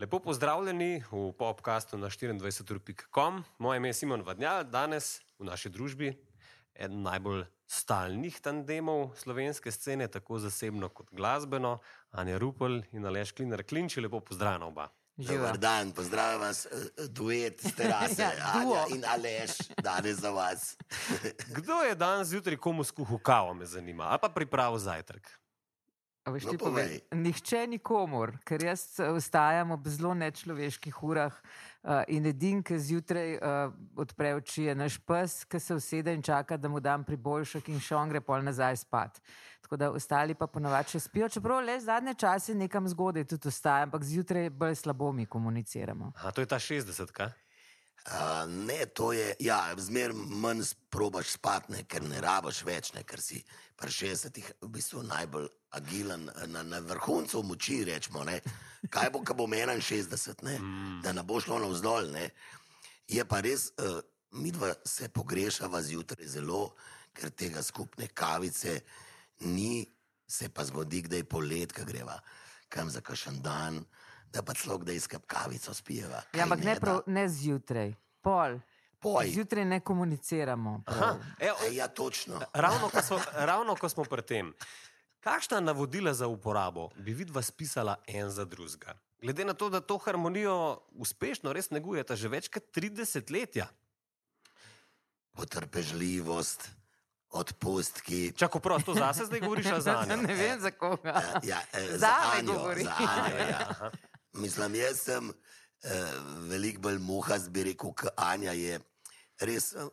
Lepo pozdravljeni v podkastu na 24.com. Moje ime je Simon Vadnjal, danes v naši družbi eden najbolj stalnih tandemov slovenske scene, tako zasebno kot glasbeno, Anja Rupel in Aleš Klinar Klinči. Lepo pozdravljena oba. Dobar dan, pozdravljam vas, eh, duet s terase, Ja, Anja in Aleš, danes za vas. Kdo je danes zjutraj komu skuhal kavo, me zanima, ali pa pripravil zajtrk? Veš, No, povej. povej, nihče nikomor, ker jaz eh, vstajam ob zelo nečloveških urah uh, in edin, ki zjutraj uh, odpre oči, je naš pes, ki se usede in čaka, da mu dam priboljšek in še on gre pol nazaj spat. Tako da ostali pa ponovadi še spijo, čeprav le zadnje čase nekam zgodaj tudi vstajam, ampak zjutraj bolj slabo mi komuniciramo. A to je ta 60, kaj? Uh, ne, to je, ja, zmer manj probaš spati, ker ne rabaš več, ne, ker si pri 60-ih v bistvu najbolj agilen, na, na vrhuncu moči, rečemo. Ne. Kaj bo, ko bom 61, ne, da ne bo šlo navzdol. Ne. Je pa res, uh, midva se pogrešava zjutraj zelo, ker tega skupne kavice ni, se pa zgodi, da je polet, ki greva kam za kašen dan, da pa celo kdaj skap kavico spijeva. Ja, ampak ne, da? prav, ne zjutraj, pol. Poj. Zjutraj ne komuniciramo. Aha, prav. evo, E, ja, točno. ravno, ko smo, ravno ko smo pri tem. Kakšna navodila za uporabo bi vidva spisala en za drugega? Glede na to, da to harmonijo uspešno res negujete že več kot 30 let. Potrpežljivost, odpustki. Čako prosto zase zdaj govoriš za Anjo? ne vem za koga. Ja, eh, za Zame Anjo, govori. za Anjo, ja. Mislim, jaz sem eh, veliko bolj muhast, bi rekel, kot Anja je res eh,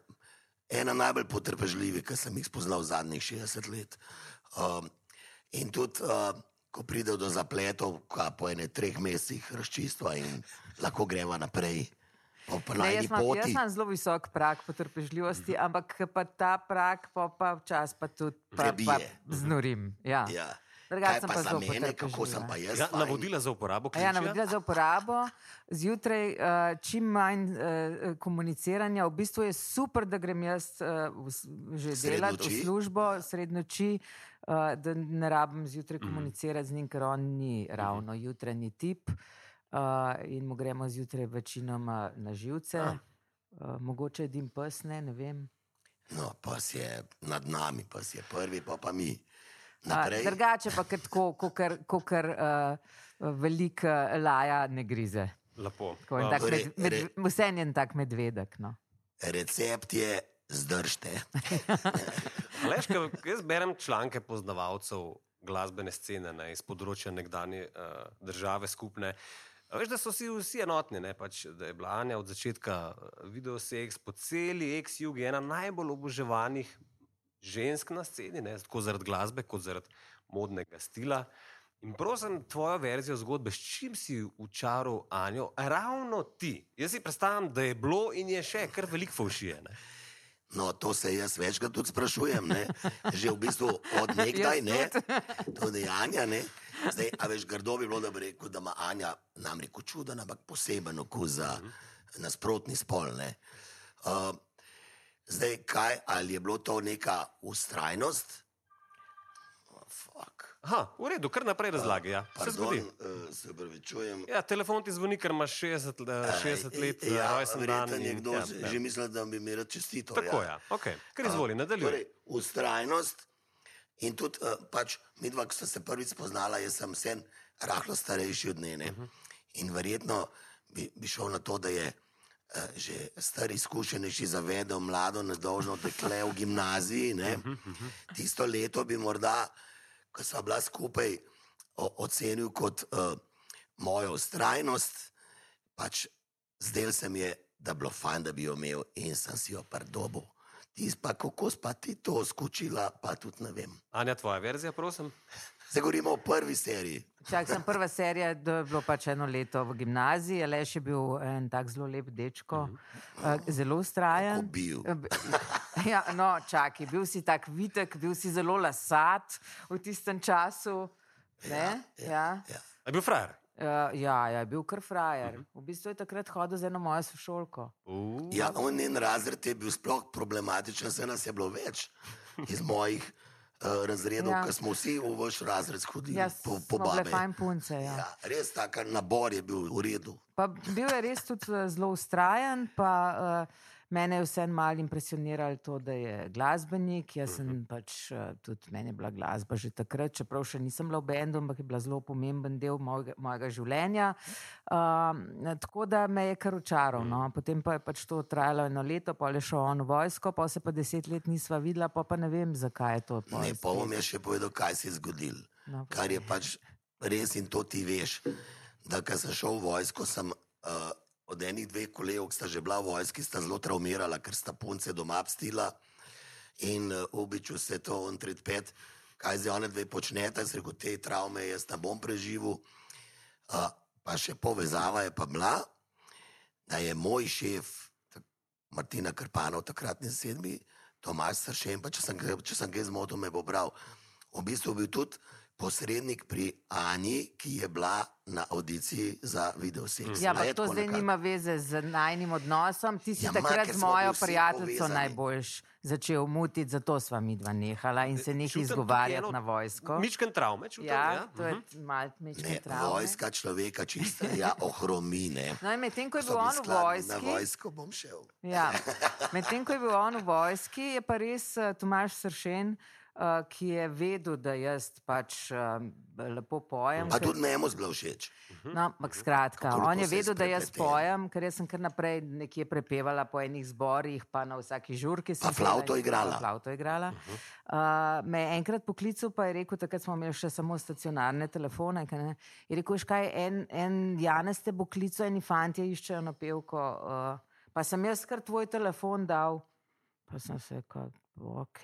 ena najbolj potrpežljivih, ki sem jih spoznal v zadnjih 60 let. Um, in tudi, uh, ko pride do zapletov, ka po ene treh mesecih razčistva in lahko greva naprej Ne, jaz, imam, jaz imam zelo visok prak potrpežljivosti, ampak pa ta prak, pa, pa včasih pa tudi pa, pa znorim. Ja. Ja. Drugače sem pa pa za mene, kako sem pa jaz? Ja, navodila za uporabo A Ja, navodila za uporabo. Zjutraj uh, čim manj uh, komuniciranja. V bistvu je super, da grem jaz uh, že delati v službo sred noči, uh, da ne rabim zjutraj komunicirati z njim, ker on ni ravno jutranji tip. Uh, in mu gremo zjutraj večinoma na živce. Ah. Uh, mogoče edim pes, ne, ne vem. No, pa si je nad nami, pa si je prvi, pa pa mi. Naprej. Drugače pa kar tako, kot uh, veliko laja ne grize. Lepo. Tako, A, tak Re- med, med, re- vse je en tak medvedek. No. Recept je zdržte. Leš, jaz berem članke poznavalcev glasbene scene ne, iz področja nekdanje uh, države skupne. Veš, da so vsi, vsi enotni, ne, pač, da je bila Anja od začetka eh, videoseks po celi ex-jugi ena najbolj oboževanih žensk na sceni, ne, tako zaradi glasbe, kot zaradi modnega stila. In prosim, tvojo verzijo zgodbe, s čim si učaral Anjo, ravno ti. Jaz si predstavljam, da je bilo in je še kar veliko faušije. ne. No, to se jaz večkrat tudi sprašujem. Ne? Že v bistvu od nekdaj, ne? tudi Anja. Ne? Zdaj, a veš, grdo bi bilo, da bi rekel, da ima Anja namreč čuden, ampak poseben okus za nasprotni spol. Ne? Uh, zdaj, kaj, ali je bilo to neka ustrajnost? Oh, fuck. Aha, v redu, kar naprej razlagaj. Ja. Se zgodi. Uh, se pravičujem. Ja, telefon ti zvoni, ker imaš 60, le- 60 let, ja, ja, rojsten dan. in- nekdo ja, že- ja. že misli, da bi mi rad čestito. Tako je, ja. okay. kar izvoli, nadaljuj. Torej, ustrajnost in tudi uh, pač mi dva, ki sta se prvič spoznala, jaz sem sen rahlo starejši od njene. Uh -huh. In verjetno bi, bi šel na to, da je uh, že star izkušenejši zavedel mlado, nedolžno dekle v gimnaziji. Ne? Tisto leto bi morda, ko sva bila skupaj, ocenil kot uh, mojo ustrajnost. Pač zdel se mi je, da bi bilo fajn, da bi jo imel in sem si jo pardobo. Ti pa kako pa ti to skočila, pa tudi ne vem. Anja, tvoja verzija, prosim. Zdaj govorimo o prvi seriji. Čak sem prva serija, da je bilo pač eno leto v gimnaziji, Aleš je bil en tak zelo lep dečko, uh, zelo Ko ustrajen. bil. Ja, no, čakaj, bil si tak vitek, bil si zelo lasat v tistem času. Ne? Ja, Ja. Je bil frajer. ja, ja, ja je bil kar frajer. V bistvu je takrat hodil z eno mojo sošolko. Uh, Ja, on njen razred je bil sploh problematičen, se nas je bilo več iz mojih uh, razredov, Ja. ker smo vsi v vaš razred hodili Ja, po, po fajn punce. Ja. Ja, res tak nabor je bil v redu. Pa bil je res tudi eh, zelo ustrajen, pa uh, mene je vseeno malo impresioniralo to, da je glasbenik. Jaz sem pač uh, tudi, meni je bila glasba že takrat, čeprav še nisem bila v bendu, ampak je bila zelo pomemben del mojega, mojega življenja. Uh, tako da me je kar očaral. No. Potem pa je pač to trajalo eno leto, pa je šel on v vojsko, pa se pa deset let nisva videla, pa, pa ne vem, zakaj je to. Ne, pa bom jaz še povedal, kaj se je zgodilo. No, Kar je pač res in to ti veš. Da, ko sem šel v vojsko, sem uh, od enih dveh kolegov, ki sta že bila v vojski, sta zelo traumirala, ker sta punce doma pstila in uh, ubiču se to on tret pet. Kaj zdaj one dve počnete, se rekel, te travme jaz ne bom preživel. Uh, pa še povezava je pa bila, da je moj šef, Martina Krpanov, takratni sedmi, Tomaš Sršen, pa če sem, če sem ga zmotil, me bo bral. V bistvu bil tudi posrednik pri Ani, ki je bila na audiciji za videoseks. Ja, ampak to zdaj nekako? nima veze z najnim odnosom. Ti si Ja, ma, takrat ker z mojo prijateljico najboljš začel mutiti, zato sva mi dva nehala in se nekaj izgovarjati na vojsko. Mičken travme, čutim. Ja, ja? to je mhm. malo mečke Ne, travme. vojska človeka čista, ja, ohromine. No, in medtem ko je bil on v skladni, Na vojski, vojsko bom šel. ja, medtem ko je bil on v vojski, je pa res uh, Tomaš Sršen, uh, ki je vedel, da jaz pač uh, lepo pojem. Pa ker- tudi njemu zelo všeč. No, ampak skratka, Toliko on je je vedel, da jaz pojem, ker jaz sem kar naprej nekje prepevala po enih zborih, pa na vsaki žurki. Pa flavto pela in- igrala. Flavto igrala. Uh, me je enkrat poklical, pa je rekel, takrat smo imeli še samo stacionarne telefone. Ne, je rekel, "Veš kaj, en, en Janez te bo klical, eni fanti iščejo na pevko. Uh, pa sem jaz kar tvoj telefon dal. Pa sem se rekel, ok.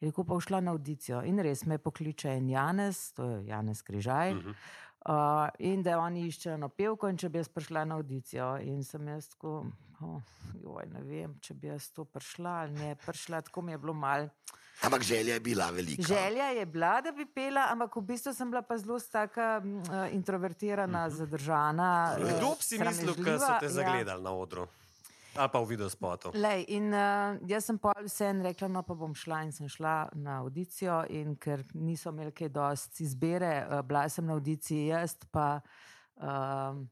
Je rekel, pa šla na audicijo. In res me pokliče en Janez, to je Janez Križaj. Uh -huh. Uh, in da oni iščejo na pevko, in če bi jaz prišla na audicijo, in sem jaz tako, oh, joj, ne vem, če bi jaz to prišla ali ne, prišla, tako mi je bilo mal. Ampak želja je bila velika. Želja je bila, da bi pela, ampak v bistvu sem bila pa zelo taka mm, uh, introvertirana, uh -huh. zadržana. Kdo bi si mislil, da so te ja. zagledali na odru? Ali pa v videospotu? Lej, in uh, jaz sem pa vseeno rekla, no pa bom šla in sem šla na audicijo, in ker niso imeli kaj dosti izbire, uh, bila sem na audiciji jaz, pa um,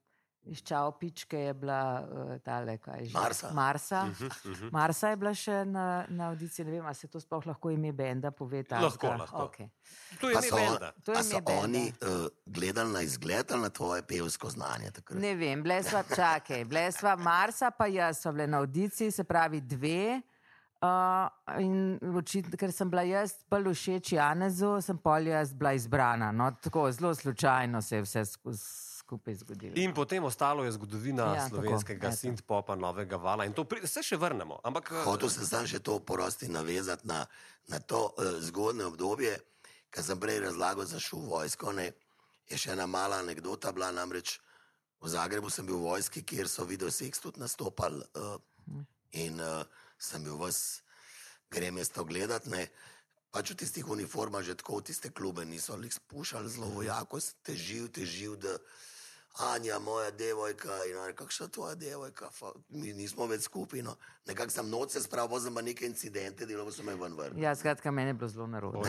iz Čaupičke je bila uh, tale, kaj že. Marsa. Marsa. Mhm, mhm. Marsa je bila še na, na audiciji, ne vem, ali se to sploh lahko ime benda pove. Lahko, takega? lahko. Okay. To je ime so, benda. To je so ime benda. oni uh, gledali na izgled ali na tvoje pevsko znanje? takrat? Ne vem, bile sva, čakaj, bile sva Marsa, pa jaz sva bile na audiciji, se pravi dve. Uh, in očitno, ker sem bila jaz bolj všeč Janezu, sem pol jaz bila izbrana. No, tako zelo slučajno se je vse sku- skupaj zgodilo. In potem ostalo je zgodovina Ja, ja, slovenskega eto. synth-popa, novega vala. In to pri, se še vrnemo. Ampak eh, Hotel sem sam še to porosti navezati na, na to uh, zgodne obdobje, ki sem prej razlagal za šul vojsko. Ne. Je še ena mala anekdota bila, namreč v Zagrebu sem bil v vojski, kjer so videoseks tudi nastopali uh, in uh, sem bil vas, grem jaz to gledati. Ne. Pač v tistih uniformah, že tako v tiste klube niso jih spuščali zelo vojako, teživ, teživ, da Anja, moja devojka, in ona, kakšna je tvoja devojka, Fa, mi nismo več skupaj. No. Nekako sem noč se spravil, sem pa neke incidente, so me ven vrnil. Ja, skratka, meni je bilo zelo narobe.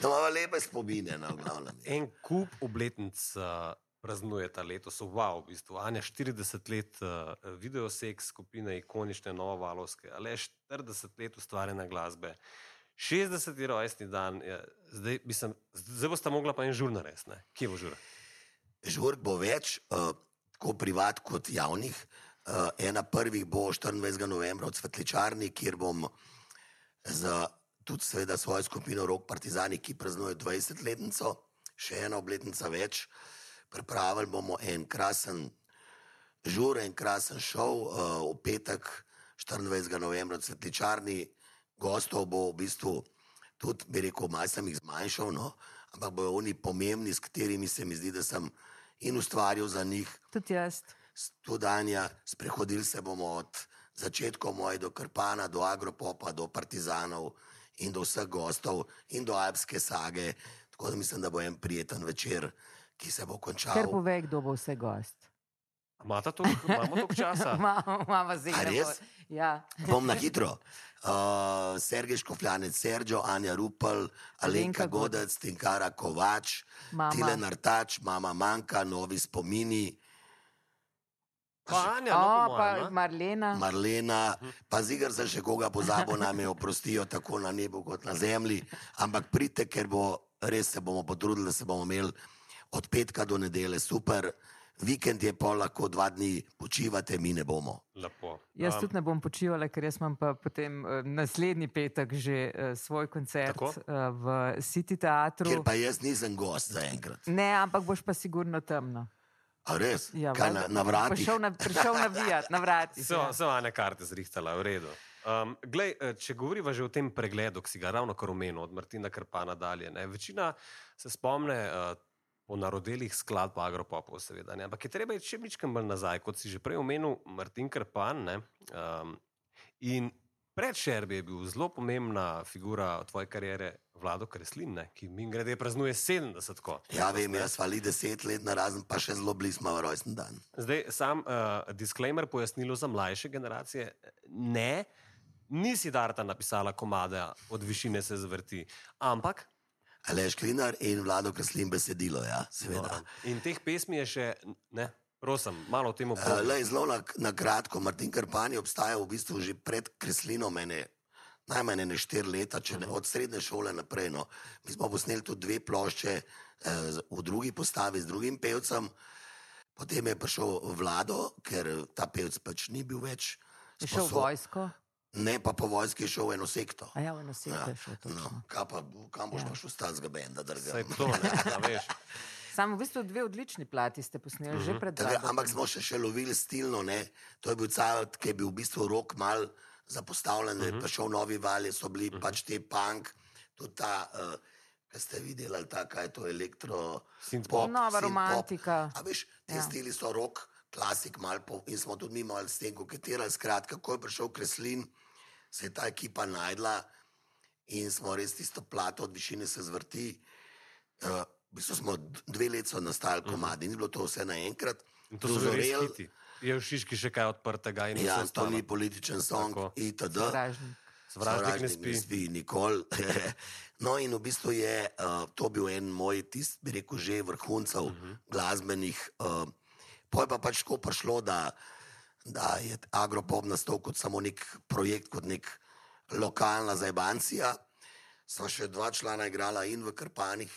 To ima lepe spomine, no, v glavnem. en kup obletnic uh, praznuje ta letos. Wow, v bistvu. Anja 40 let uh, videoseks skupine, ikonične novovalovske, ale 40 let ustvarjene glasbe. 60. rojstni dan, je, zdaj, mislim, zdaj boste mogla pa en žur narediti. ne? Kje bo žur? Žurk bo več, uh, tako privat kot javnih. Uh, ena prvih bo 24. novembra v Cvetličarni, kjer bom za tudi seveda svojo skupino Rok Partizani, ki praznuje 20-letnico, še ena obletnica več. Pripravili bomo en krasen žur, en krasen šov uh, v petek 24. novembra v Cvetličarni. Gostov bo v bistvu tudi, bi rekel, malo sem jih zmanjšal, no? ampak bojo oni pomembni, s katerimi se mi zdi, da sem in ustvarjal za njih Tudi jaz. studanja. Sprehodili se bomo od začetkov moje do Krpana, do Agropopa, do Partizanov in do vseh gostov in do Alpske sage. Tako da mislim, da bo en prijeten večer, ki se bo končal. Ker pove, kdo bo vse gost. Imate to, imamo toliko časa? Imamo, imamo zdaj A gremo. res? Ja. Bom na hitro. Uh, Sergej Škofljanec, Sergio, Anja Rupel, Alenka Godec, Tinkara Kovač, Mama. Tile Nartač, Mama Manka, Novi spomini, Pa Anja, O, no, po pa? Marlena. Marlena, pa zigar sem še koga pozabil, nam je oprostijo tako na nebu kot na zemlji. Ampak pridite, ker bo res se bomo potrudili, da se bomo imeli od petka do nedele super. Vikend je pa lahko dva dni počivate, mi ne bomo. Lepo. Jaz Um, tudi ne bom počivala, ker jaz imam pa potem uh, naslednji petek že uh, svoj koncert Tako? uh, v City teatru. Ker pa jaz nisem gost zaenkrat. Ne, ampak boš pa sigurno temno. A res? Ja, Kaj, na, na vratih? Prišel, na, prišel navijati, na vratih. So, Ja. so ane karte zrihtala, v redu. Um, glej, eh, če govoriva že o tem pregledu, ki si ga ravno kar omenil, od Martina Krpana dalje. Ne? Večina se spomne uh, po narodelih skladb Agropopov, seveda. Ne? Ampak je treba iti še nekaj bolj nazaj, kot si že prej omenil, Martin Krpan. Ne? Um, in pred Šerbi je bil zelo pomembna figura tvoje kariere, Vlado Kreslin, ne? ki mi grede praznuje 70. Ko. Ja, vem, jaz vali deset let na razen, pa še zelo blizu ima rojsten dan. Zdaj, sam uh, disclaimer, pojasnilo za mlajše generacije. Ne, nisi Darta napisala komade od višine se zvrti, ampak. Aleš Klinar in Vlado Kreslin besedilo, ja, seveda. In teh pesmi je še, ne, prosim, malo o tem opovedaj. lej, zelo na, na kratko, Martin Krpan je obstajal v bistvu že pred Kreslinom, mene, najmanj ne štiri leta, če ne od srednje šole naprej. No. Mi smo posneli tudi dve plošče eh, v drugi postavi z drugim pevcem, potem je prišel Vlado, ker ta pevc pač ni bil več. Je šel v sposob- vojsko, Ne, pa po vojski je šel v eno sekto. a ja, v eno sekto je šel. no, točno. kaj pa, kam boš Ja. ja. pa šel stazga benda, drga. Saj to, ne, a veš. Samo v bistvu dve odlični plati ste posneli, Mhm. že pred Tako, Vlado. ampak smo še, še lovili stilno, ne? to je bil cajt, ki je bil v bistvu rok mal zapostavljen, da je prišel novi val, so bili uh -huh. pač te punk, tudi ta, uh, ki ste videli, ali ta, kaj je to elektro. Synthpop. Nova romantika. A veš, te Ja. ja. stili so rok, klasik, mal po, in smo tudi mi malo s tem koketirali. Skratka, ko je prišel Kreslin, se je ta ekipa najdla in smo res tisto plato od višine se zvrti. Uh, v bistvu smo dve leti so nastali komadi, ni bilo to vse naenkrat. In to so hiti. Je v Šiški še kaj odprtega in Ja, to ni političen song, Tako. itd. Sovražnik. Sovražnik ne spi. ne spi nikoli. no, in v bistvu je uh, to bil en moj, tisti, bi rekel, že vrhuncev uh Mhm. -huh. glasbenih. Uh, Poj pa pač tako prišlo, da, da je Agropop nastal kot samo nek projekt, kot nek lokalna zajbancija. Sva še dva člana igrala in v Krpanih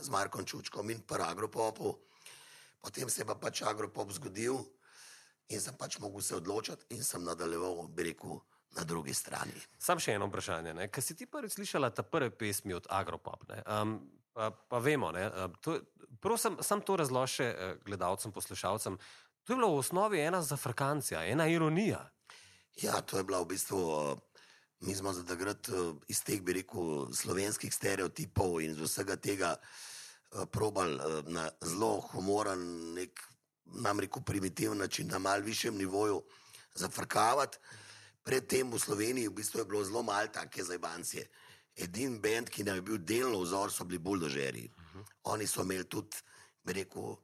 z Markom Čučkom in pa Agropopu. Potem se je pa pač Agropop zgodil in sem pač mogel se odločiti in sem nadaljeval, bi rekel, na drugi strani. Sam še eno vprašanje. Ker si ti prvič slišala ta prve pesmi od Agropop, ne, um, pa, pa vemo, ne, to, prosim, sam to razloži uh, gledalcem, poslušalcem. To je bila v osnovi ena zafrkancija, ena ironija. Ja, to je bila v bistvu, uh, mi smo za takrat uh, iz teh, bi rekel, slovenskih stereotipov in iz vsega tega uh, probal uh, na zelo humoren, nek, nam rekel, primitiven način, na mal višjem nivoju zafrkavati. Predtem v Sloveniji v bistvu je bilo zelo malo take zajbancije. Edini bend, ki nam je bil delno vzor, so bili buldožeri. Uh -huh. Oni so imeli tudi, bi rekel,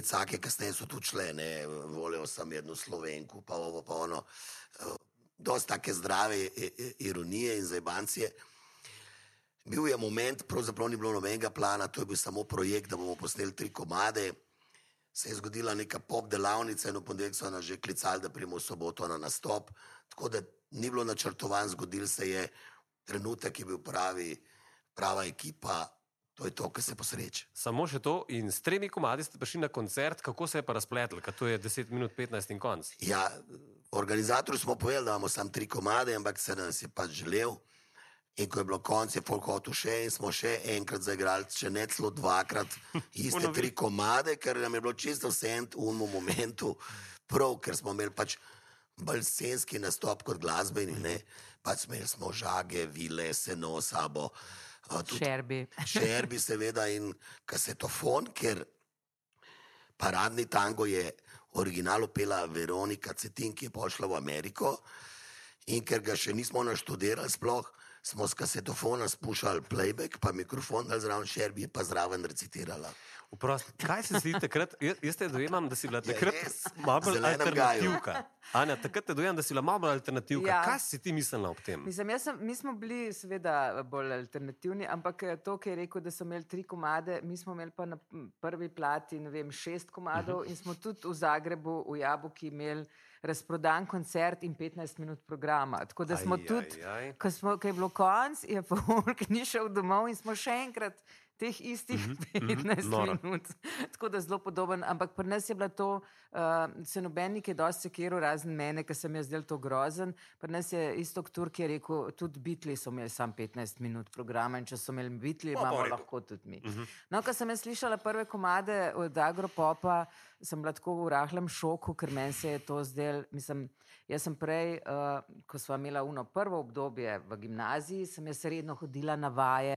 te cake, kasneje so tudi šle, ne, volijo sem jedno slovenko, pa ovo, pa ono. Uh, Dosta take zdrave i- i- ironije in zajbancije. Bil je moment, pravzaprav ni bilo nobenega plana, to je bil samo projekt, da bomo posneli tri komade. Se je zgodila neka pop delavnica in v ponedeljek so nas že klicali, da pridemo v soboto na nastop. Tako da ni bilo načrtovan, zgodil se je trenutek, ki je bil pravi, prava ekipa, to je to, kar se posreče. Samo še to, in s tremi komadi ste prišli na koncert, kako se je pa razpletel, ker to je 10 minut, 15 in konc. Ja, organizatorju smo povedali, da imamo samo tri komade, ampak se nas je pač želel. In ko je bilo konec, je folk hotel še in smo še enkrat zaigrali, če ne celo dvakrat, iste tri komade, ker nam je bilo čisto vse v umu momentu, prav, ker smo imeli pač bolj scenski nastop kot glasbeni, ne. Pač imeli smo žage, vile, seno sabo. tudi Šerbi. Šerbi, seveda, in kasetofon, ker paradni tango je original upela Veronika Cetin, ki je pošla v Ameriko in ker ga še nismo naštudirali, sploh smo z kasetofona spuščali playback, pa mikrofon dal zraven, šerbi pa zraven recitirala. Vprost, kaj se zdi takrat? Jaz, jaz te dojemam, da si bila Je takrat res, malo alternativka. Anja, takrat te dojemam, da si bila malo bolj alternativka. Ja. Kaj si ti mislila ob tem? Mislim, jaz sem, mi smo bili seveda bolj alternativni, ampak eh, to, ki je rekel, da so imeli tri komade, mi smo imeli pa na prvi plati vem, šest komadov uh -huh. in smo tudi v Zagrebu, v Jabuki imeli razprodan koncert in 15 minut programa. Tako da smo Aj, tudi, ko, smo, ko je bilo konc, je pa Hulk ni šel domov in smo še enkrat. Teh istih mm -hmm, 15 noro. minut. Tako da zelo podoben. Ampak pri nas je bilo to, uh, se nobenik je dosti sekiral, razen mene, ker sem jaz del to grozen. Pri nas je isto Turk je rekel, tudi bitli so imeli samo 15 minut programa in če so imeli bitli, Pa, imamo pa lahko tudi mi. Uh -huh. No, ko sem jaz slišala prve komade od Agropopa, sem bila tako v rahlem šoku, ker meni se je to zdelo, mislim. Jaz sem prej, uh, ko smo imeli uno prvo obdobje v gimnaziji, sem jaz redno hodila na vaje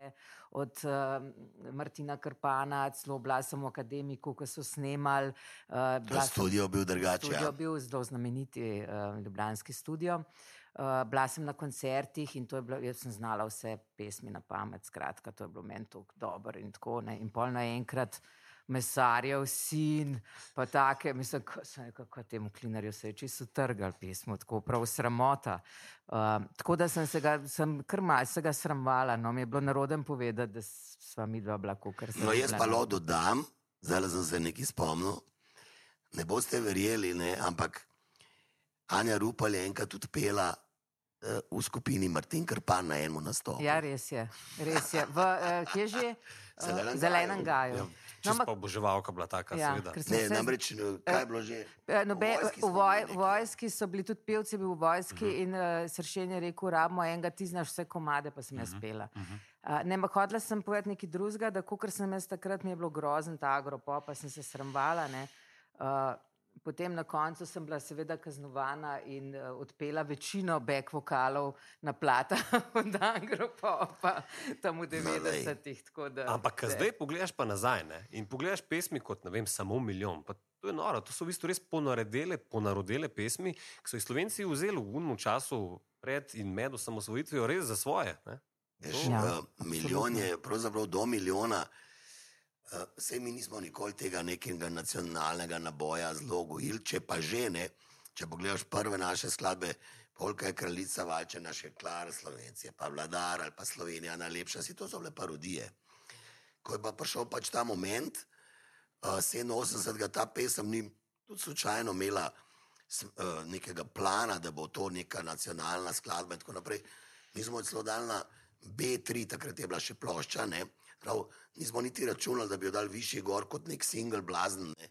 od uh, Martina Krpana, celo bila sem v akademiku, ko so snemali. Uh, Studio bil drugače. Studio Ja. bil zelo znameniti uh, ljubljanski studio. Uh, bila sem na koncertih in to je bilo, jaz sem znala vse pesmi na pamet, skratka, to je bilo meni tako dobro in tako. Ne. In pol naenkrat mesarjev sin, pa take, mislim, ko- sem rekel, kako temu klinarju se je čisto trgal pismo, tako prav sramota. Uh, tako da sem se ga, sem kar malce se ga sramovala, no mi je bilo narodem povedati, da sva mi dva bila kar se. No, jaz pa lo dodam, zdaj sem se nekaj spomnil. Ne boste verjeli, ne, ampak Anja Rupal je enkrat tudi pela uh, v skupini Martin Krpan na enem nastopu. Ja, res je. Res je. V, uh, kje že? Uh, Zelenem Zelenem gaju. gaju. Ja, No, ampak, pa oboževalka bila taka, ja, seveda. Ne, se- namreč, eh, kaj je bilo že? Eh, Nobe, V vojski v, voj, bili v vojski so bili tudi pevci, bil v vojski uh -huh. in uh, sršen je rekel: Rabimo enega, ti znaš vse komade, pa sem jaz uh -huh. pela. Uh -huh. uh, ne, ampak hodila sem povedati nekaj drugega, da ko sem jaz takrat mi je bilo grozen ta agropop, pa sem se sramvala. Ne, Potem na koncu sem bila seveda kaznovana in uh, odpela večino back vokalov na plata od Agropopa, tam v 90-ih. tako da Ampak zdaj pogledaš pa nazaj ne, in pogledaš pesmi kot ne vem, samo milijon. Pa to je noro, to so v bistvu res ponaredele, ponarodele pesmi, ki so jih Slovenci vzeli v unem času pred in med osamosvojitvijo res za svoje. Ne. Veš, Ja, ja, milijon je, pravzaprav do milijona. Uh, Sej mi nismo nikoli tega nekega nacionalnega naboja zelo gojili, če pa že ne. Če pogledaš prve naše skladbe, Polka je kraljica Valče, naše Klar, Slovencije, pa Vladar ali pa Slovenija najlepša, si to so bile parodije. Ko je pa prišel pač ta moment, uh, 87, ta pesem ni tudi slučajno imela uh, nekega plana, da bo to neka nacionalna skladba in tako naprej. Mi smo celo dali na B3, takrat je bila še plošča, ne. Prav, nismo niti računali, da bi jo dali višji gor kot nek single blazen. Ne.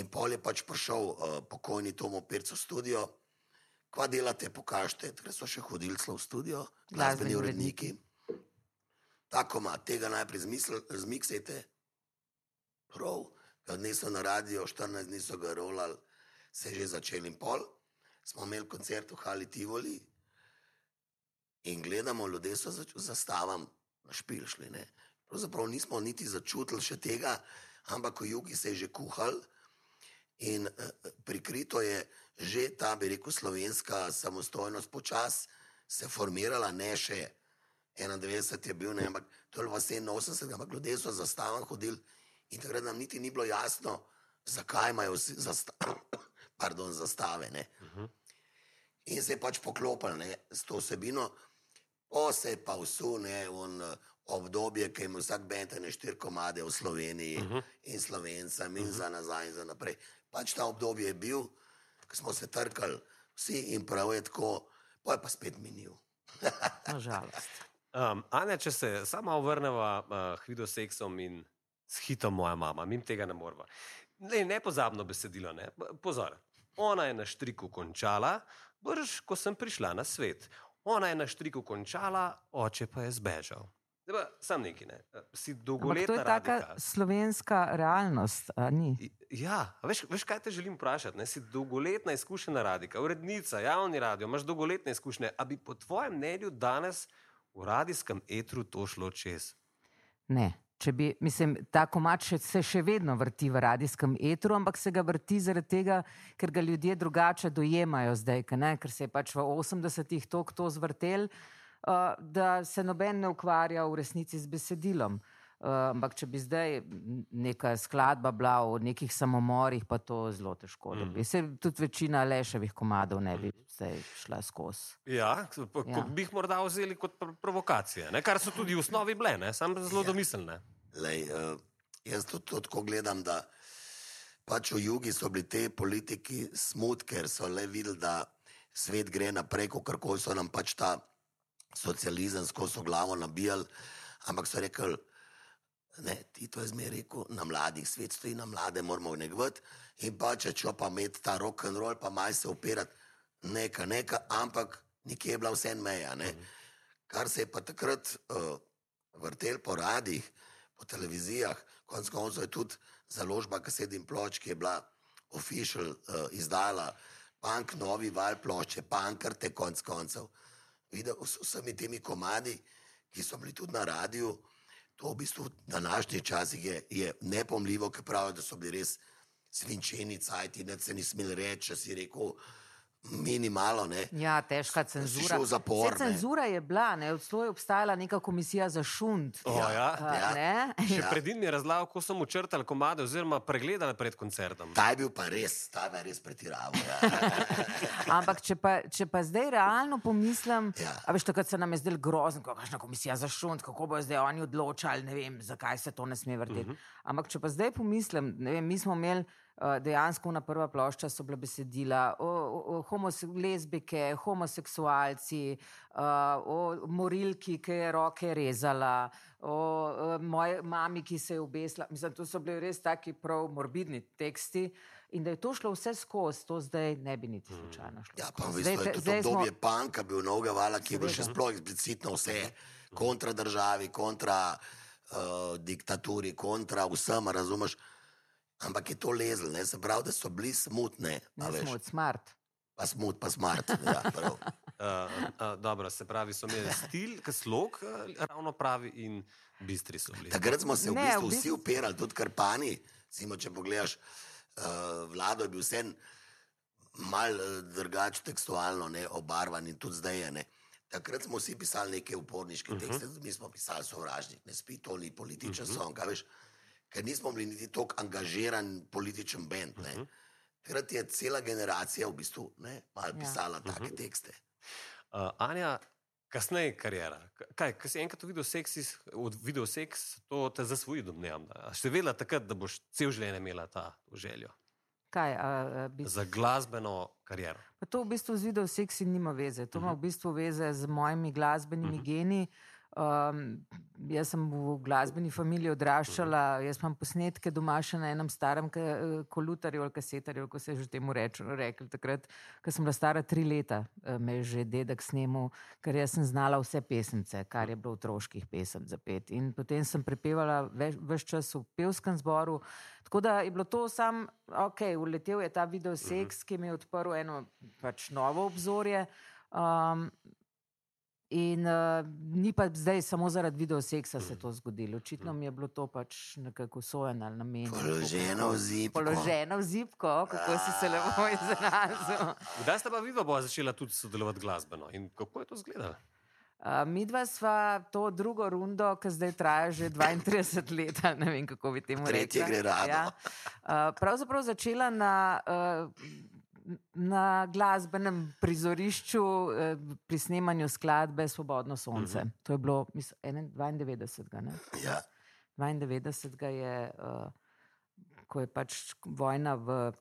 In pol je pač prišel uh, pokojni Tomo Perc v studio, kva delate, pokažite, takrat so še hodili v studio, Glasbeni uredniki. Tako ima, tega najprej zmisl, zmiksajte, prav, ga odnesel na radio, 14 dni so ga rolali, se je že začel in pol. Smo imeli koncert v Hali Tivoli in gledamo, ljudje so za zastavam na špil šli. Ne. Pravzaprav nismo niti začutili še tega, ampak v jugi se je že kuhal in eh, prikrito je že ta, bi rekel, slovenska samostojnost počasi se formirala, ne še 91 je bil, ne, ampak to je bilo 87, ampak ljudje so za stavom hodili in takrat nam niti ni bilo jasno, zakaj imajo vsi zasta pardon, zastave. Ne. In se je pač poklopil ne, s to vsebino, o se pa vsu ne, on, eh, obdobje, ki ima vsak bend ne štiri komade v Sloveniji uh -huh. in slovencem in uh -huh. za nazaj in za naprej. Pač ta obdobje je bil, ko smo se trkali vsi in prav je tako, pa je pa spet minil. Nažalost. Um, Anja, če se sama vrneva uh, k videoseksom in s hitom moja mama, mi tega ne moramo. Ne, nepozabno besedilo, ne. Pozor. Ona je na štriku končala, brž, ko sem prišla na svet. Ona je na štriku končala, oče pa je zbežal. Zdaj pa sam neki, ne. Si Ampak to dolgoletna je taka radijka. slovenska realnost, a ni? Ja, veš, veš, kaj te želim vprašati? Ne? Si dolgoletna izkušena radika, urednica, javni radio, imaš dolgoletne izkušnje. A bi po tvojem mnenju danes v radijskem etru to šlo čez? Ne. Če bi, mislim, ta komat še, se še vedno vrti v radijskem etru, ampak se ga vrti zaradi tega, ker ga ljudje drugače dojemajo zdaj, ne? ker se je pač v 80-ih tok to zvrtel. uh, da se noben ne ukvarja v resnici z besedilom. Uh, ampak, če bi zdaj neka skladba bila o nekih samomorih, pa to zelo težko. Mm -hmm. Se tudi večina leševih komadov ne bi zdaj šla skozi. Ja, ja. bi jih morda vzeli kot pr provokacije, ne? kar so tudi v osnovi bile, samo zelo ja. domiselne. Lej, uh, jaz tudi tako gledam, da pač v jugi so bili te politiki smut, ker so le videli, da svet gre naprej, kako so nam pač ta socializem skozi glavo nabijali. Ampak so rekli, Ne, ti to je zmeraj rekel, na mladih svet stoji, na mlade moramo negvati in pa če čo pa imeti ta rock and roll, pa maj se opirati, neka, neka, ampak nikje je bila vse en meja. Ne. Kar se je pa takrat uh, vrtel po radijih, po televizijah, konec koncev je tudi založba kaset in ploč, ki je bila official uh, izdala, punk novi val plošče, pankrte konec koncev. Videl s vsemi temi komadi, ki so bili tudi na radiju, To v bistvu v današnjih časih je, je nepomljivo, ker pravijo, da so bili res svinčeni cajti, da se ni smel reči, če si rekel. Minimalno, ne. Ja, težka cenzura. Zapor, Se, cenzura je bila, ne. Odsloj je obstajala neka komisija za šund. Oh, ja. Uh, Ja. Še Ja. pred njim je razlagal, ko so mu črtali komade, oziroma pregledali pred koncertom. Ta je bil pa res, ta je res pretiraval. Ja. Ampak, če pa, če pa zdaj realno pomislim, Ja. a veš, takrat se nam je zdelo grozno, kakšna komisija za šund, kako bo zdaj oni odločali, ne vem, zakaj se to ne sme vrteti. Uh -huh. Ampak, če pa zdaj pomislim, ne vem, mi smo imeli. Uh, dejansko na prva plošča so bila besedila o, o, o homose, lezbike, homoseksualci, uh, o morilki, ki je roke rezala, o uh, moji mami, ki se je obesila. Mislim, to so bili res taki prav morbidni teksti. In da je to šlo vse skozi, to zdaj ne bi niti slučajno šlo. Ja, pa v bistvu je tudi zdaj smo- obdobje panka bil novega vala, ki je bil še sploh eksplicitno vse kontra državi, kontra uh, diktaturi, kontra vsem, razumeš? Ampak je to lezel, ne? se pravi, da so bili smo od smart. pa smut, pa smart. Ja, prav. Uh, uh, dobro, se pravi, so imeli stil, slog, uh, ravno pravi in bistri so bili. Takrat smo se v Ne, bistvu v vsi bistvu- upirali, tudi Karpani. Simo, če pogledaš, uh, vlado je bil vse mal uh, drugače tekstualno, ne, obarvan in tudi zdaj je. Ne. Takrat smo vsi pisali neke uporniške uh -huh. tekste, mi smo pisali sovražnik, ne spi, to ni političen uh -huh. song, a veš, ker nismo bili niti tako angažiran političen bend. Uh -huh. Takrat je cela generacija v bistvu ne, mal Ja. pisala ja. take tekste. Uh, Anja, kasneje karijera. K- Kaj, ko si enkrat videl seks, video seks, to te zasvoji, domnevam. Še vedela takrat, da boš cel življenje imela ta željo Kaj, a, a, bi, za glasbeno kariero. pa to v bistvu z video seksi nima veze. To ima v bistvu veze z mojimi glasbenimi geni. Um, jaz sem v glasbeni familiji odraščala, jaz imam posnetke doma še na enem starem eh, kolutarju ali kasetarju, ko se je že temu reč, rekel. Takrat, ko sem bila stara tri leta, eh, me je že dedek snemal, ker jaz sem znala vse pesemce, kar je bilo otroških pesem za pet. In potem sem prepevala vse čas v pevskem zboru. Tako da je bilo to sam, ok, uletel je ta video seks, ki mi je odprl eno pač novo obzorje. Um, In uh, ni pa zdaj samo zaradi video seksa se to zgodilo. Očitno mi je bilo to pač nekako sojen ali namenjeno. Položeno v zipko. Položeno v zipko, kako si se lepo izrazil. Kdaj sta pa vidva bo začela tudi sodelovati glasbeno in kako je to izgledalo? Uh, mi dva sva to drugo rundo, ki zdaj traja že 32 let, ne vem kako bi temu Tretje rekla. gre rado. Ja. Uh, pravzaprav začela na, uh, na glasbenem prizorišču uh, pri snemanju skladbe Svobodno sonce. Uh -huh. To je bilo mislim, 92. Ne? Ja. 92. je, uh, ko je pač vojna v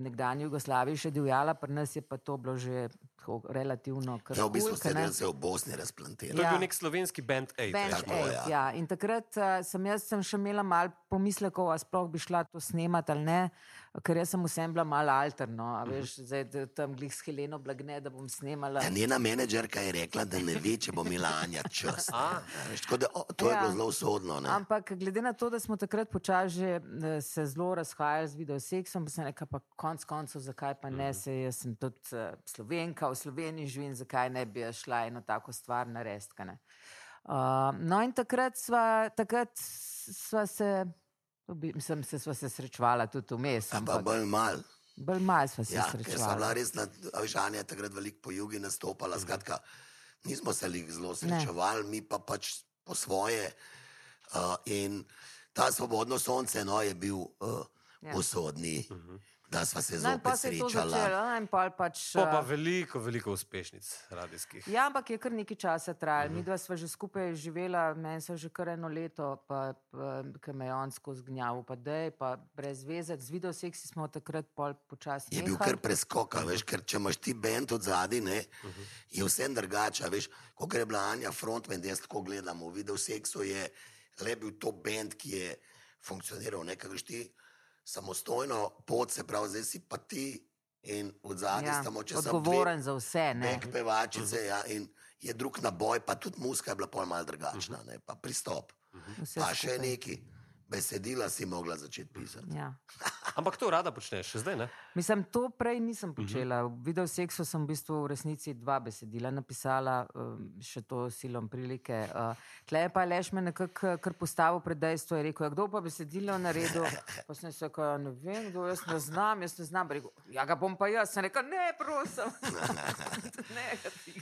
nekdanji Jugoslaviji še divjala, pri nas je pa to bilo že tako relativno kar. Ja, v bistvu se je v Bosni razplantiral. To je Ja. bil nek slovenski band Aid. Band Ja, bilo, Aid, ja. ja. In takrat uh, sem jaz sem še imela malo pomislekov, a sploh bi šla to snemati ali ne, ker jaz sem vsem bila malo alterno. A veš, zdaj da tam glih s Heleno Blagne, da bom snemala. Ja, njena menedžerka je rekla, da ne ve, če bo imela Anja čas. A. Veš, da, o, to je Ja. bilo zelo usodno. Ne? Ampak glede na to, da smo takrat počasi že eh, se zelo razhajali z videoseksom, pa sem rekla, pa konc koncev, zakaj pa ne, se jaz sem tudi uh, slovenka, v Sloveniji živim, zakaj ne bi šla eno tako stvar narediti. Uh, no in takrat sva, takrat sva se, mislim, se sva se srečvala tudi vmes, Ampak ampak bolj mal. bolj malo sva se Ja, ker sem bila res, na, a veš, Anja je takrat veliko po jugi nastopala. Skratka, nismo se jih zelo srečevali, mi pa pač po svoje. Uh, in ta svobodno sonce no, je bil uh, Ja. usodni, uh -huh. Da smo se to srečali. Pač, Pa, pa eh, veliko, veliko uspešnic radijskih. Ja, ampak je kar nekaj časa trajalo. Mhm. Mi dva sva že skupaj živela, meni so že kar eno leto, pa, pa ki me je on skozi gnjav, pa dej, pa brez veze. Z videoseksi smo takrat pol počasi. Je bil nehali. kar preskoka, veš, ker če imaš ti bend od zadaj, ne, je vse drugače. a Veš, ko je bila Anja frontman, jaz tako gledam, v video seksu je le bil to bend, ki je funkcioniral, ne, kaj veš ti samostojno pot, se pravi, zdaj si pa ti in od zadaj ja, samo če sem odgovoren za vse. Ne? Bek pevačice, ja, in je drug naboj, pa tudi muska je bila pol mal drugačna, ne, pa pristop. Vse Pa še neki, besedila si mogla začeti pisati. Ja. Ampak to rada počneš, še zdaj ne. Mislim, to prej nisem počela. V videoseksu sem v bistvu v resnici dva besedila napisala, um, še to silom prilike. Uh, Tle je pa Leš me nekako kar postavil pred dejstvo in rekel, ja, kdo pa besedilo naredil. Pa sem se rekel, ja, ne vem, kdo jaz ne znam, jaz ne znam. Pa Rekel, ja, ga bom pa jaz. Sem rekel, ne, prosim. ne,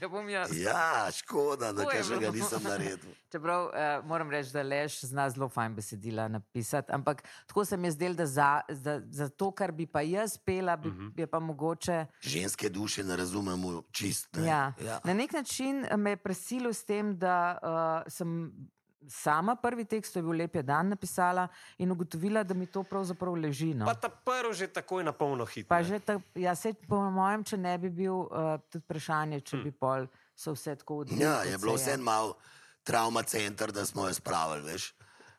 ga- bom jaz. Ja, škoda, da kaj ga nisem naredil. Čeprav uh, moram reči, da Leš zna zelo fajn besedila napisati, ampak tako se mi je zdelo, da za, za, za to, kar bi pa jaz pela, bi, uh -huh. je pa mogoče. Ženske duše ne razumemo čist. Ne? Ja. Ja. Na nek način me je presilil s tem, da uh, sem sama prvi tekst, to je bil Lep je dan, napisala in ugotovila, da mi to pravzaprav leži. No. Pa ta prvi že takoj na polno hit. Pa že ta, ja, se, po mojem, če ne bi bil uh, tudi vprašanje, če bi pol se vse tako odvijalo. Ja, je bilo vse malo trauma center, da smo jo spravili, veš.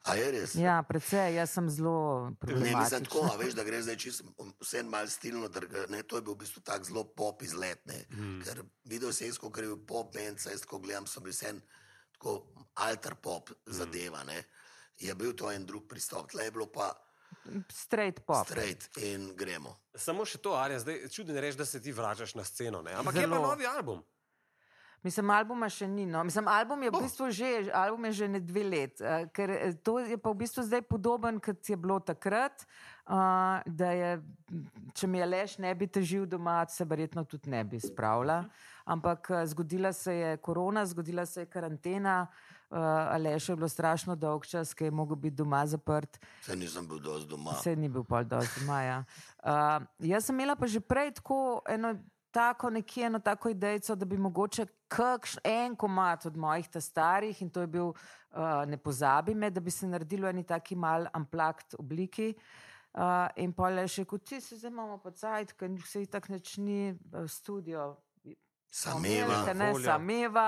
A je res? Ja, predvsej, jaz sem zelo Ne, mislim problematična. tako, a veš, da gre zdaj čisto vse malo stilno, drga, ne, to je bil v bistvu tak zelo pop izlet, ne, mm. ker video se isko, ker je bil pop saj jaz tako gledam, so bili vse tako alter pop zadeva, ne, je bil to en drug pristop, tle je bilo pa Straight pop. straight in gremo. Samo še to, Arja, zdaj čudno je reči, da se ti vračaš na sceno. Ne? Ampak je Zelo. pa novi album. Mislim, albuma še ni. No. Mislim, album je v bistvu že, album je že ne dve let, uh, ker eh, to je pa v bistvu zdaj podoben, kot je bilo takrat. Uh, da je, če mi je lež, ne bi težil doma, se verjetno tudi ne bi spravila. Ampak eh, zgodila se je korona, zgodila se je karantena. Uh, Aleš je bilo strašno dolg čas, ki je mogel biti doma zaprt. Saj nisem bil dosti doma. Vse ni bil pol dosti doma. Ja. Uh, jaz sem imela pa že prej tako eno tako nekje eno tako idejo, da bi mogoče kakšen en komat od mojih ta starih in to je bil uh, Ne pozabi me, da bi se naredilo eni taki mal amplakt obliki. Uh, in pa le še kot ti, se zdaj imamo pa cajt, ker se jih tako neč ni v studio. Sameva. Velika, ne, sameva.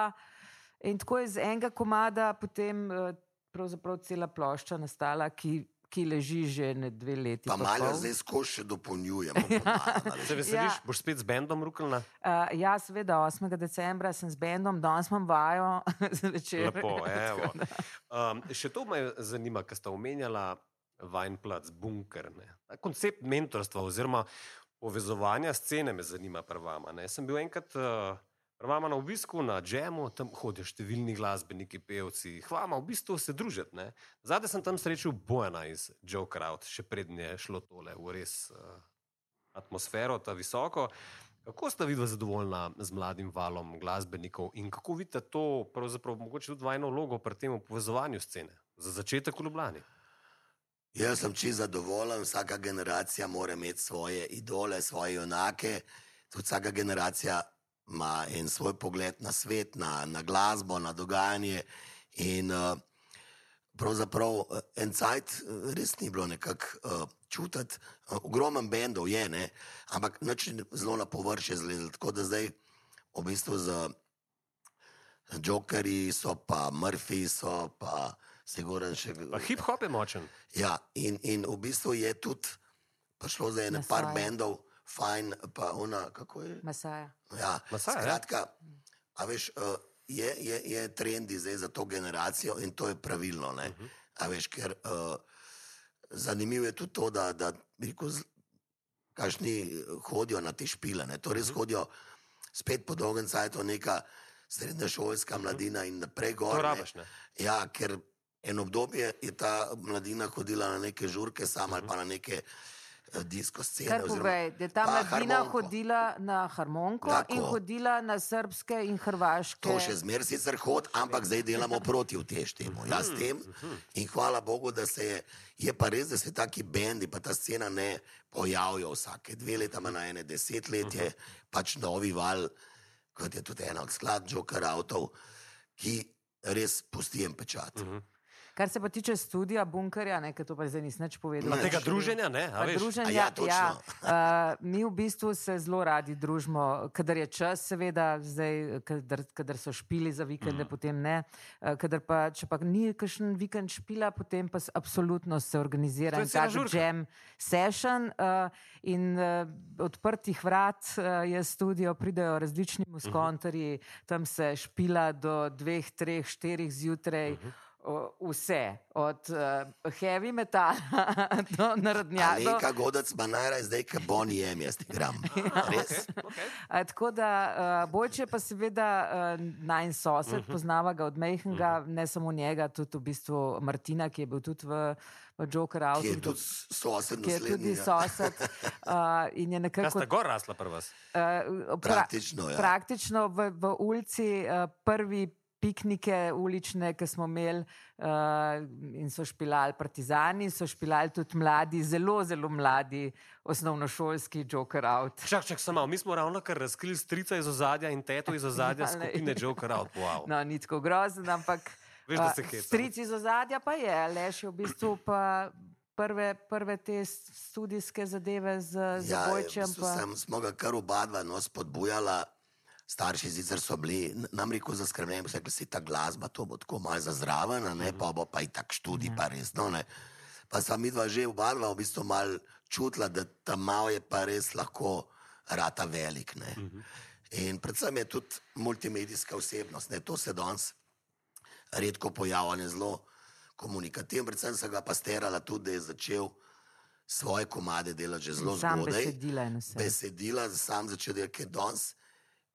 In tako je z enega komada potem eh, pravzaprav cela plošča nastala, ki, ki leži že ne dve leti. Pa malo zdaj skozi še dopolnjujemo. pomalo, a veš. Se veseliš, Ja. boš spet z bendom rukalna? Uh, ja, seveda, 8. decembra sem z bendom, danes imam vajo zvečer. Lepo, evo. Um, še to me zanima, ker sta omenjala Vajnplac, bunker. Ne? Koncept mentorstva oziroma povezovanja scene me zanima pri vama. Ne? Sem bil enkrat uh, vama na obisku na džemu, tam hodijo številni glasbeniki, pevci, hvala, v bistvu se družiti. ne. Zadaj sem tam srečal Bojana iz Joe Crowd, še prednje je šlo tole v res uh, atmosfero, ta visoko. Kako sta vidva zadovoljna z mladim valom glasbenikov in kako vidite to, pravzaprav, mogoče tudi vajno vlogo pri tem povezovanju scene? Za začetek v Ljubljani. Jaz sem čist zadovoljen, vsaka generacija mora imeti svoje idole, svoje junake. Tudi vsaka generacija ima en svoj pogled na svet, na, na glasbo, na dogajanje. In uh, pravzaprav uh, en cajt uh, res ni bilo nekako uh, čutiti. Uh, ogromen bendov je, ne? ampak nič ni zelo na površje zgledal. Tako da zdaj v bistvu z Jokerji so, pa Murphy so, pa Siguren še Pa hip-hop je močen. Ja, in, in v bistvu je tudi prišlo za ene par bendov, fajn, pa ona, kako je. Masaja. Ja, Masaja, ja. skratka, a veš, uh, je, je, je trendi zdaj za to generacijo in to je pravilno. Uh -huh. A veš, ker uh, zanimivo je tudi to, da, da bi rekel, z- kakšni hodijo na te špile. Ne? To res uh -huh. hodijo spet po dolgem cajtu, neka srednješolska mladina in naprej gor. To ne. rabiš, ne? Ja, ker en obdobje je ta mladina hodila na neke žurke, sama ali pa na neke eh, disko scene. Kar oziroma povej, da je ta mladina harmoniko. hodila na harmoniko Tako. in hodila na srpske in hrvaške. To še zmeraj sicer hod, ampak zdaj delamo proti v tež temu. Jaz s tem in hvala Bogu, da se je, je pa res, da se taki bendi, pa ta scena ne pojavijo vsake dve leta, ima na ene desetletje, pač novi val, kot je tudi ena od skladb Joker avtov, ki res pustijem pečat. Kar se pa tiče studija bunkerja, ne, ker to pa zdaj nisem več povedal. Tega druženja, ne? druženja, ja, ja, točno. uh, mi v bistvu se zelo radi družimo, kadar je čas, seveda, zdaj, kadar, kadar so špili za vikende, mm. potem ne. Uh, kadar pa, če pa ni kakšen vikend špila, potem pa absolutno se organizira To je en cela tak žurka. jam session uh, in uh, odprtih vrat uh, je studio, pridejo različni muskontarji, tam se špila do dveh, treh, štirih zjutraj. o, Vse, od uh, heavy metala do narodnjaka. Alenka Godec ima najraje zdaj, ki bon jem, jaz igram. Res. A, tako da uh, Bojče pa seveda uh, najn sosed, uh -huh. poznava ga od Mejhnga, uh -huh. ne samo njega, tudi v bistvu Martina, ki je bil tudi v, v Joker Ki je tudi sosed ki je tudi sosed uh, in je Kaj nekako sta gor rasla pri vas? Uh, Praktično, ja. praktično v, v ulici uh, prvi piknike ulične, ki smo imeli uh, in so špilali partizani, so špilali tudi mladi, zelo, zelo mladi osnovnošolski joker out. Čak, čak, samo, mi smo ravno kar razkrili strica iz ozadja in teto iz ozadja Ja, ne. skupine Joker Out. Wow. No, ni tako grozen, ampak Veš, hecam. stric iz ozadja pa je, leš je v bistvu pa prve, prve te studijske zadeve z, z Ja, v Bojčem. bistvu Pa, sem, smo ga kar oba dva no, spodbujala. Starši sicer so bili nam rekel zaskrbljeni, so rekli, se ta glasba, to bo tako malo za zraven, a ne, pa bo pa i tak študij, pa resno. Ne. Pa sva mi dva že oba dva v bistvu mal čutila, da ta malo je pa res lahko rata velik. Ne. In predvsem je tudi multimedijska osebnost, ne. to se danes redko pojavlja, ne zelo komunikativno. Predvsem sem ga pa sterala tudi, da je začel svoje komade delati že zelo sam zgodaj. besedila. Besedila, sam začel delati, ker danes.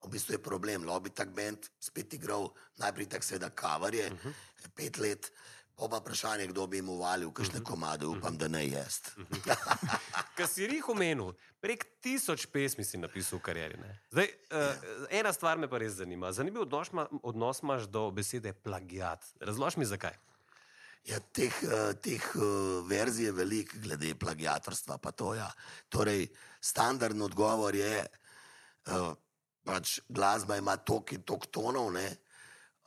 V bistvu je problem. Lobby tak band spet igral, najprej tako seveda kavarje, uh -huh. pet let, pa vprašanje, kdo bi jim uvalil, kakšne uh -huh. komade, upam, da ne jaz. Uh -huh. Kar si jih omenil, prek tisoč pesmi si napisal v karieri. Ne? Zdaj, uh, ena stvar me pa res zanima. Zanimiv odnos, ma, odnos imaš do besede plagiat. Razloži mi zakaj. Ja, teh, uh, teh uh, verzij je veliko, glede plagiatorstva. To, ja. Torej, standardni odgovor je, uh, pač glasba ima tok in tok tonov. ne.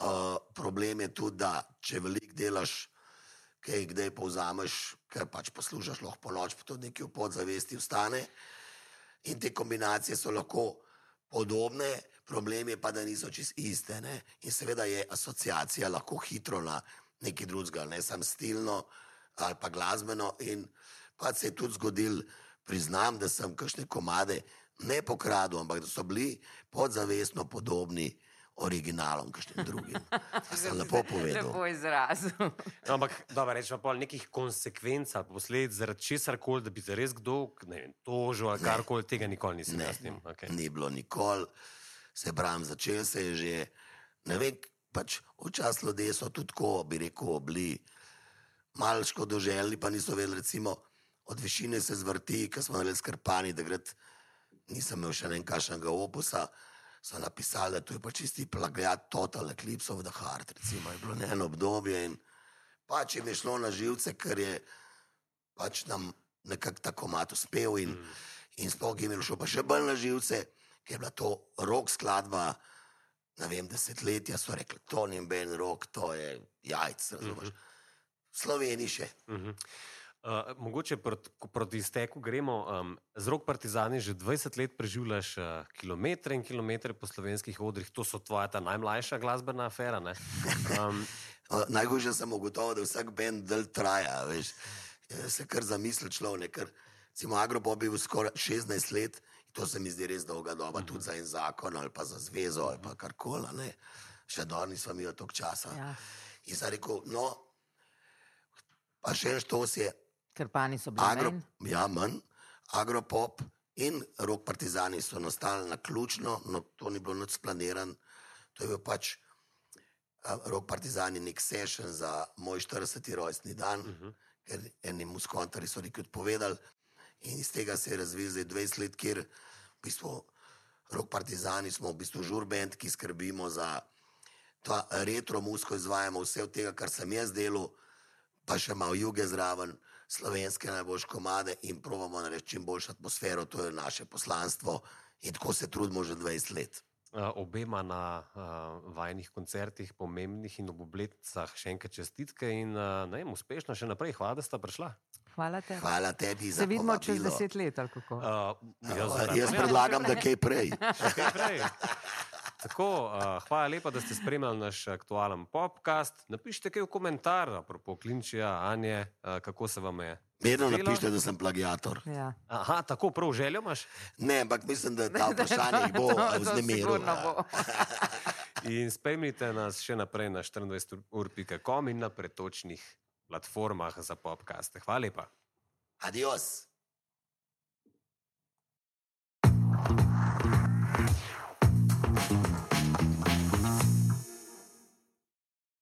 Uh, problem je tudi, da če veliko delaš, kaj kdaj povzameš, ker pač poslušaš lahko po noč, pa to nekaj v podzavesti ostane. In te kombinacije so lahko podobne, problem je pa, da niso čist iste. Ne? In seveda je asociacija lahko hitro na nekaj drugega, ne samo stilno ali pa glasbeno. In pa se je tudi zgodil, priznam, da sem kakšne komade ne pokradil, ampak da so bili podzavestno podobni originalom, kakšnim drugim. Sem lepo povedal. Lepo izrazil. No, ampak, dobro, rečemo pa nekih konsekvenc ali posledic zaradi česar koli, da bi te res kdo vem, tožil ali karkoli, tega nikoli nisem tem. Okay. ni bilo nikoli, se pravi, začel se je že, ne vem, pač včasih ljudje so tudi tako, bi rekel, bili malo škodoželjni, pa niso vedeli, recimo, od višine se zvrti, ker smo naredili skrpani, da gred, nisem imel še ne kašnega opusa. So napisali, da to je pač čisti plagiat Total Eclipse of the Heart, recimo, je bilo ne eno obdobje in pač jim je šlo na živce, ker je pač nam nekako tako mat uspel in, mm. in sploh jim je šlo pa še bolj na živce, ker je bila to rok skladba, ne vem, desetletja so rekli, to ni ben rok, to je jajc, razumeš. Mm -hmm. Sloveniji še. Uh -huh. Uh, mogoče proti, ko proti izteku gremo. Um, z rok partizani že 20 let preživljaš uh, kilometre in kilometre po slovenskih odrih, to so tvoja ta najmlajša glasbena afera. ne? Um, Uh, Najhujše sem ugotovil, da vsak bend del traja, veš. Eh, Se kar zamisli človek, ker recimo Agropop je bil skoraj 16 let, in to se mi zdi res dolga doba, tudi za en zakon ali pa za zvezo ali pa karkoli, a ne. Še danes nismo imeli toliko časa. Ja. In sem rekel, no, pa še en štos je Krpani so bili Agro, manj. ja, manj, Agropop in Rok Partizani so nastali na ključno, no, to ni bilo nič splaniran. To je bil pač a, Rok Partizani nek session za moj 40. rojstni dan, uh -huh. ker eni muskontarji so nekaj odpovedali. In iz tega se je razvil zdaj 20 let, kjer v bistvu rok partizani smo v bistvu žurbend, ki skrbimo za to retro musko, izvajamo vse od tega, kar sem jaz delal, pa še malo juge zraven, slovenske najboljše komade in probamo narediti čim boljšo atmosfero, to je naše poslanstvo in tako se trudimo že 20 let. Uh, obema na uh, vajnih koncertih, pomembnih in ob obletnicah, še enkrat čestitke in uh, ne vem, uspešno še naprej. Hvala, da sta prišla. Hvala te. Hvala tebi za Se vidimo čez povabilo. deset let, ali kako? Uh, Jaz, jaz predlagam, da kaj prej. Kaj prej. Tako, uh, hvala lepa, da ste spremljali naš aktualen podcast. Napišite kaj v komentar, apropo Klinčija, Anje, uh, kako se vam je. Vedno napišite, da sem plagiator. Ja. Aha, tako prav željo imaš. Ne, ampak mislim, da ta vprašanje jih bo To- to vznemiril. sigurno bo. In spremljite nas še naprej na 24ur.com in na pretočnih platformah za podcaste. Hvala lepa. Adios.